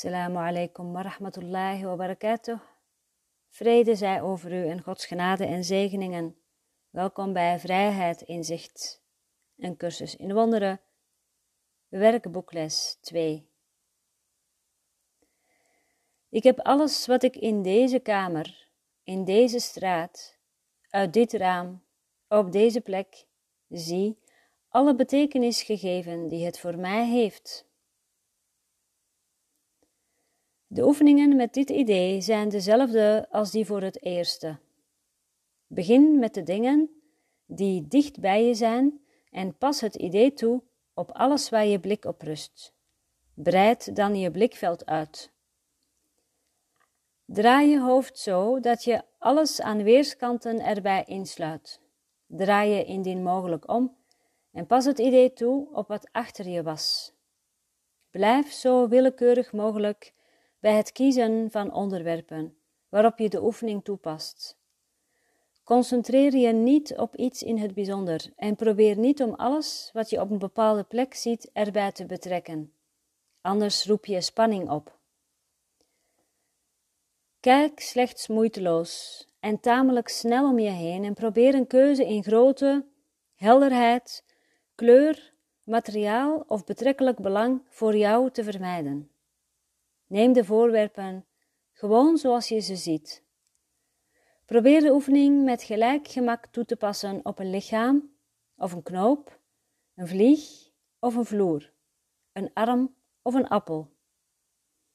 Assalamu alaikum wa rahmatullahi wa barakatuh. Vrede zij over u en Gods genade en zegeningen. Welkom bij Vrijheid Inzicht, een cursus in wonderen, werkboekles 2. Ik heb alles wat ik in deze kamer, in deze straat, uit dit raam, op deze plek, zie, alle betekenis gegeven die het voor mij heeft. De oefeningen met dit idee zijn dezelfde als die voor het eerste. Begin met de dingen die dicht bij je zijn en pas het idee toe op alles waar je blik op rust. Breid dan je blikveld uit. Draai je hoofd zo dat je alles aan weerskanten erbij insluit. Draai je indien mogelijk om en pas het idee toe op wat achter je was. Blijf zo willekeurig mogelijk bij het kiezen van onderwerpen waarop je de oefening toepast. Concentreer je niet op iets in het bijzonder en probeer niet om alles wat je op een bepaalde plek ziet erbij te betrekken. Anders roep je spanning op. Kijk slechts moeiteloos en tamelijk snel om je heen en probeer een keuze in grootte, helderheid, kleur, materiaal of betrekkelijk belang voor jou te vermijden. Neem de voorwerpen gewoon zoals je ze ziet. Probeer de oefening met gelijk gemak toe te passen op een lichaam of een knoop, een vlieg of een vloer, een arm of een appel.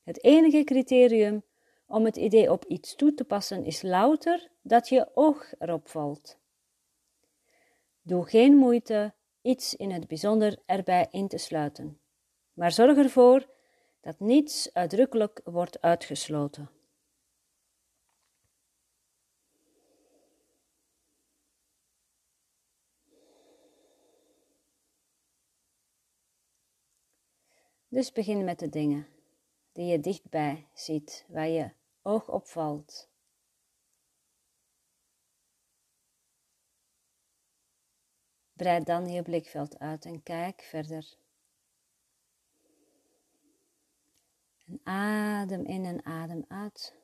Het enige criterium om het idee op iets toe te passen is louter dat je oog erop valt. Doe geen moeite iets in het bijzonder erbij in te sluiten, maar zorg ervoor dat niets uitdrukkelijk wordt uitgesloten. Dus begin met de dingen die je dichtbij ziet, waar je oog opvalt. Breid dan je blikveld uit en kijk verder. En adem in en adem uit.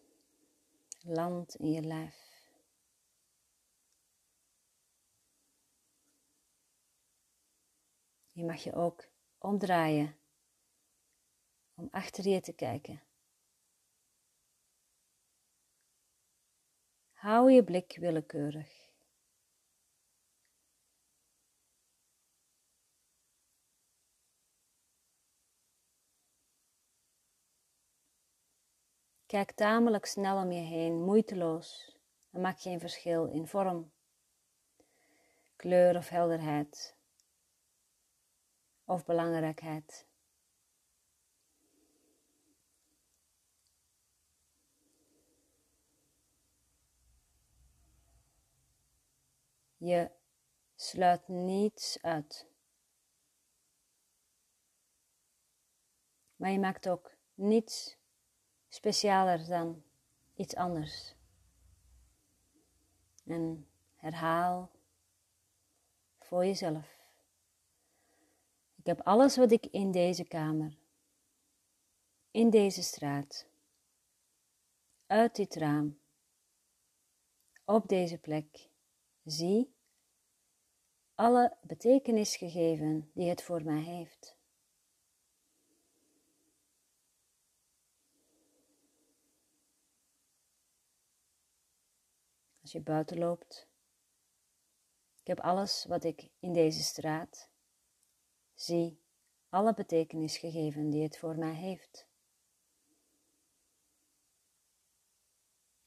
Land in je lijf. Je mag je ook omdraaien om achter je te kijken. Hou je blik willekeurig. Kijk tamelijk snel om je heen, moeiteloos, en maak geen verschil in vorm, kleur of helderheid of belangrijkheid. Je sluit niets uit. Maar je maakt ook niets specialer dan iets anders. En herhaal voor jezelf. Ik heb alles wat ik in deze kamer, in deze straat, uit dit raam, op deze plek zie, alle betekenis gegeven die het voor mij heeft. Je buiten loopt. Ik heb alles wat ik in deze straat zie, alle betekenis gegeven die het voor mij heeft.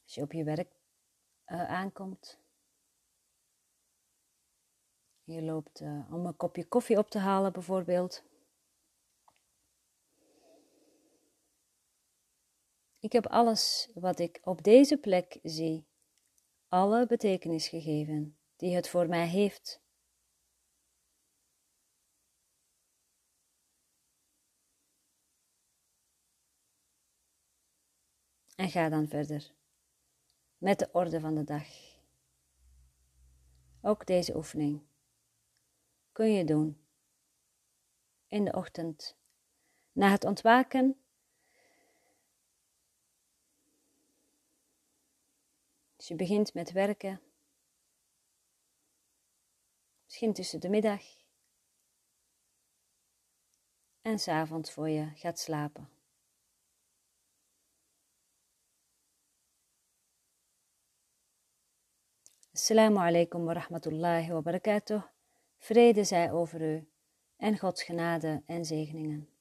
Als je op je werk uh, aankomt, je loopt uh, om een kopje koffie op te halen bijvoorbeeld. Ik heb alles wat ik op deze plek zie alle betekenis gegeven die het voor mij heeft. En ga dan verder met de orde van de dag. Ook deze oefening kun je doen in de ochtend na het ontwaken Als je begint met werken, misschien tussen de middag en s'avonds voor je gaat slapen. Assalamu alaikum wa rahmatullahi wa barakatuh. Vrede zij over u en Gods genade en zegeningen.